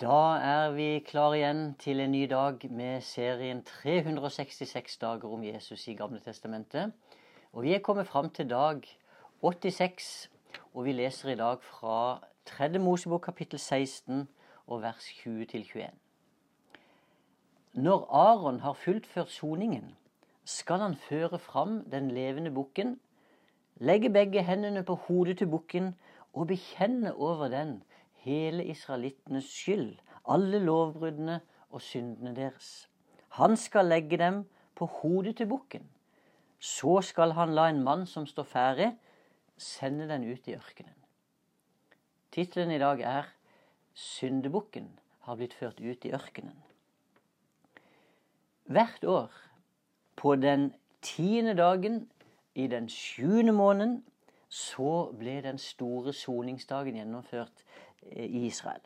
Da er vi klar igjen til en ny dag med serien 366 dager om Jesus i Gamle Testamentet. Og Vi er kommet fram til dag 86, og vi leser i dag fra 3. Mosebok kapittel 16 og vers 20 21. Når Aron har fullført soningen, skal han føre fram den levende bukken, legge begge hendene på hodet til bukken og bekjenne over den hele israelittenes skyld, alle lovbruddene og syndene deres. Han skal legge dem på hodet til bukken. Så skal han la en mann som står ferdig, sende den ut i ørkenen. Tittelen i dag er 'Syndebukken har blitt ført ut i ørkenen'. Hvert år, på den tiende dagen i den sjuende måneden, så ble den store soningsdagen gjennomført i Israel.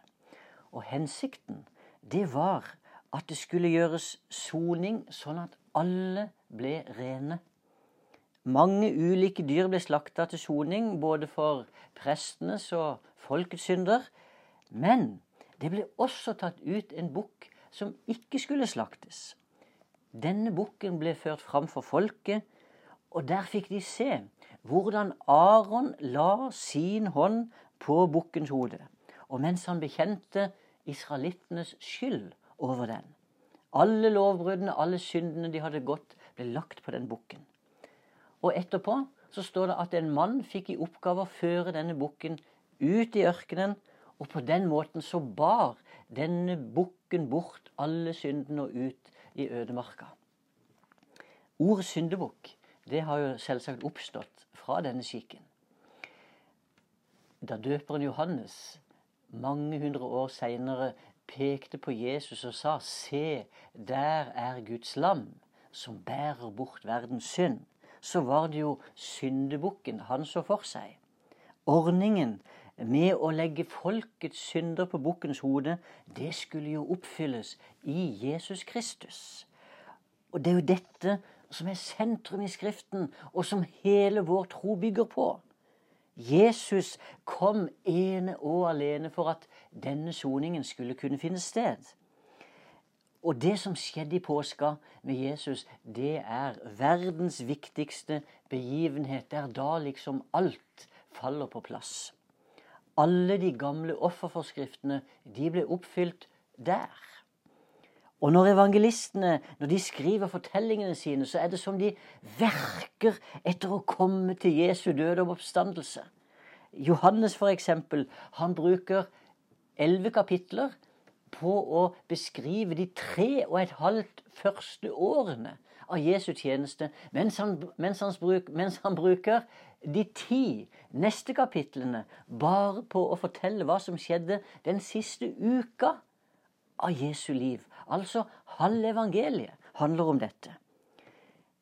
Og hensikten, det var at det skulle gjøres soning sånn at alle ble rene. Mange ulike dyr ble slakta til soning, både for prestenes og folkets synder. Men det ble også tatt ut en bukk som ikke skulle slaktes. Denne bukken ble ført fram for folket, og der fikk de se hvordan Aron la sin hånd på bukkens hode, og mens han bekjente israelittenes skyld over den. Alle lovbruddene, alle syndene de hadde gått, ble lagt på den bukken. Og etterpå så står det at en mann fikk i oppgave å føre denne bukken ut i ørkenen, og på den måten så bar denne bukken bort alle syndene og ut i ødemarka. Ordet syndebukk det har jo selvsagt oppstått fra denne skikken. Da døperen Johannes mange hundre år seinere pekte på Jesus og sa 'Se, der er Guds lam, som bærer bort verdens synd', så var det jo syndebukken han så for seg. Ordningen med å legge folkets synder på bukkens hode, det skulle jo oppfylles i Jesus Kristus. Og det er jo dette som er sentrum i Skriften, og som hele vår tro bygger på. Jesus kom ene og alene for at denne soningen skulle kunne finne sted. Og det som skjedde i påska med Jesus, det er verdens viktigste begivenhet. Det er da liksom alt faller på plass. Alle de gamle offerforskriftene, de ble oppfylt der. Og når evangelistene når de skriver fortellingene sine, så er det som de verker etter å komme til Jesu døde og oppstandelse. Johannes for eksempel, han bruker elleve kapitler på å beskrive de tre og et halvt første årene av Jesu tjeneste, mens han, mens, bruk, mens han, bruker de ti neste kapitlene bare på å fortelle hva som skjedde den siste uka av Jesu liv. Altså halve evangeliet handler om dette.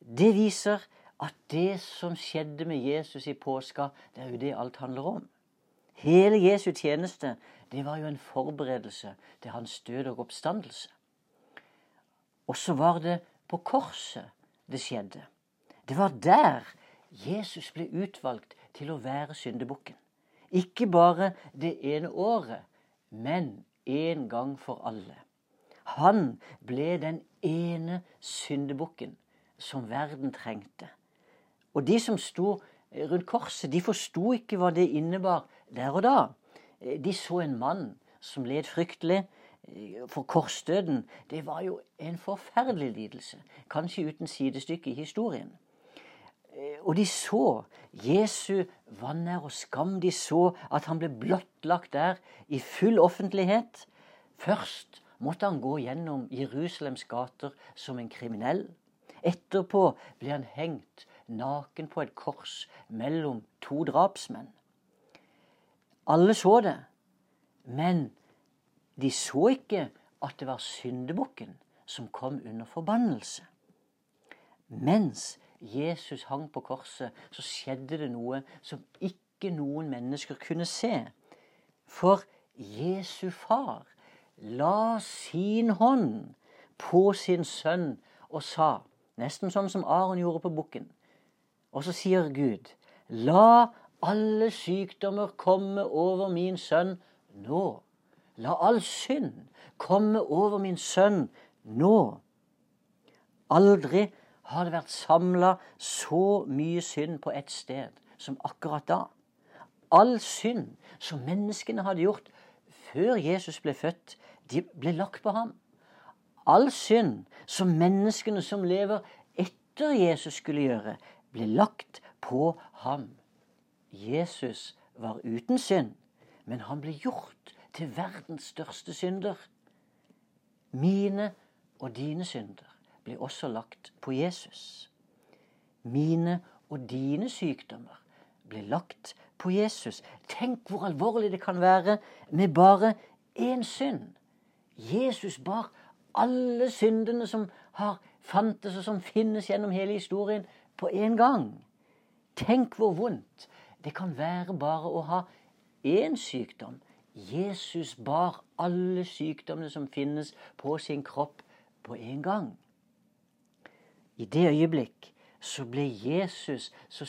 Det viser at det som skjedde med Jesus i påska, det er jo det alt handler om. Hele Jesu tjeneste det var jo en forberedelse til hans død og oppstandelse. Og så var det på korset det skjedde. Det var der Jesus ble utvalgt til å være syndebukken. Ikke bare det ene året, men en gang for alle. Han ble den ene syndebukken som verden trengte. Og de som sto rundt korset, de forsto ikke hva det innebar der og da. De så en mann som led fryktelig. For korsdøden, det var jo en forferdelig lidelse. Kanskje uten sidestykke i historien. Og de så Jesu vanær og skam. De så at han ble blottlagt der i full offentlighet. Først måtte han gå gjennom Jerusalems gater som en kriminell. Etterpå ble han hengt naken på et kors mellom to drapsmenn. Alle så det, men de så ikke at det var syndebukken som kom under forbannelse. Mens Jesus hang på korset, så skjedde det noe som ikke noen mennesker kunne se. For Jesu far la sin hånd på sin sønn og sa, nesten sånn som Aron gjorde på bukken, og så sier Gud, la alle sykdommer komme over min sønn nå. La all synd komme over min sønn nå. Aldri har det vært samla så mye synd på ett sted som akkurat da. All synd som menneskene hadde gjort før Jesus ble født, de ble lagt på ham. All synd som menneskene som lever etter Jesus skulle gjøre, ble lagt på ham. Jesus var uten synd, men han ble gjort til verdens største synder. Mine og dine synder ble også lagt på Jesus. Mine og dine sykdommer ble lagt på Jesus. Tenk hvor alvorlig det kan være med bare én synd. Jesus bar alle syndene som har fantes og som finnes gjennom hele historien, på én gang. Tenk hvor vondt det kan være bare å ha én sykdom. Jesus bar alle sykdommene som finnes på sin kropp, på en gang. I det øyeblikk så ble Jesus så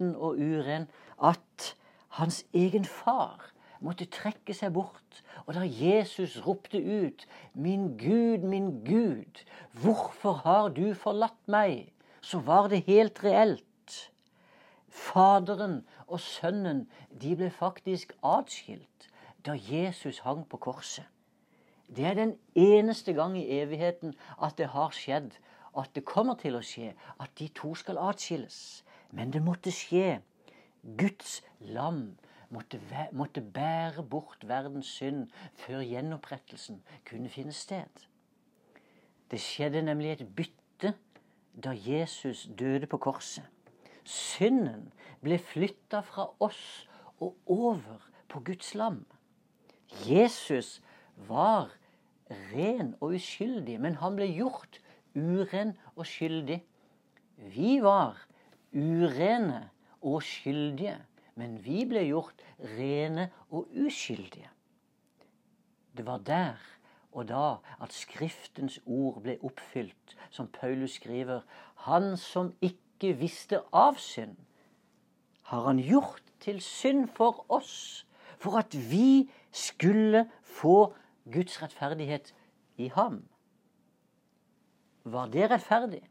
skitten og uren at hans egen far måtte trekke seg bort. Og da Jesus ropte ut, 'Min Gud, min Gud, hvorfor har du forlatt meg?' så var det helt reelt. Faderen og Sønnen de ble faktisk atskilt da Jesus hang på korset. Det er den eneste gang i evigheten at det har skjedd, at det kommer til å skje, at de to skal atskilles. Men det måtte skje. Guds lam måtte, måtte bære bort verdens synd før gjenopprettelsen kunne finne sted. Det skjedde nemlig et bytte da Jesus døde på korset. Synden ble flytta fra oss og over på Guds lam. Jesus var ren og uskyldig, men han ble gjort uren og skyldig. Vi var urene og skyldige, men vi ble gjort rene og uskyldige. Det var der og da at Skriftens ord ble oppfylt, som Paulus skriver. Han som ikke visste av synd, har han gjort til synd for oss, for at vi skulle få Guds rettferdighet i ham. Var det rettferdig?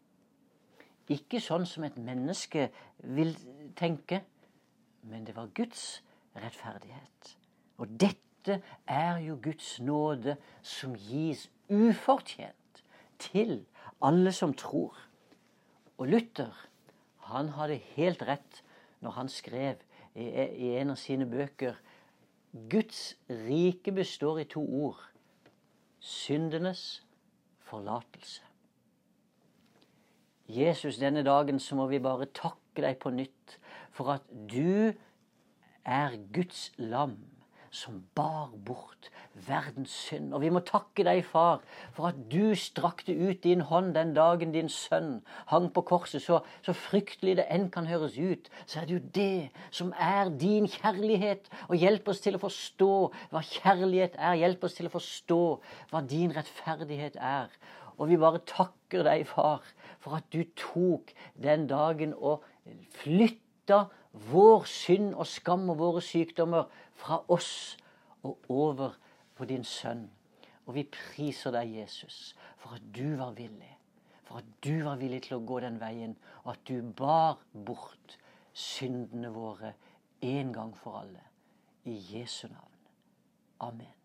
Ikke sånn som et menneske vil tenke, men det var Guds rettferdighet. Og dette er jo Guds nåde som gis ufortjent til alle som tror. Og Luther han hadde helt rett når han skrev i en av sine bøker Guds rike består i to ord syndenes forlatelse. Jesus, denne dagen så må vi bare takke deg på nytt for at du er Guds lam som bar bort verdens synd. Og vi må takke deg, far, for at du strakte ut din hånd den dagen din sønn hang på korset. Så, så fryktelig det enn kan høres ut, så er det jo det som er din kjærlighet. Og hjelp oss til å forstå hva kjærlighet er. Hjelp oss til å forstå hva din rettferdighet er. Og vi bare takker deg, far, for at du tok den dagen og flytta vår synd og skam og våre sykdommer fra oss og over på din sønn. Og vi priser deg, Jesus, for at du var villig. For at du var villig til å gå den veien, og at du bar bort syndene våre en gang for alle. I Jesu navn. Amen.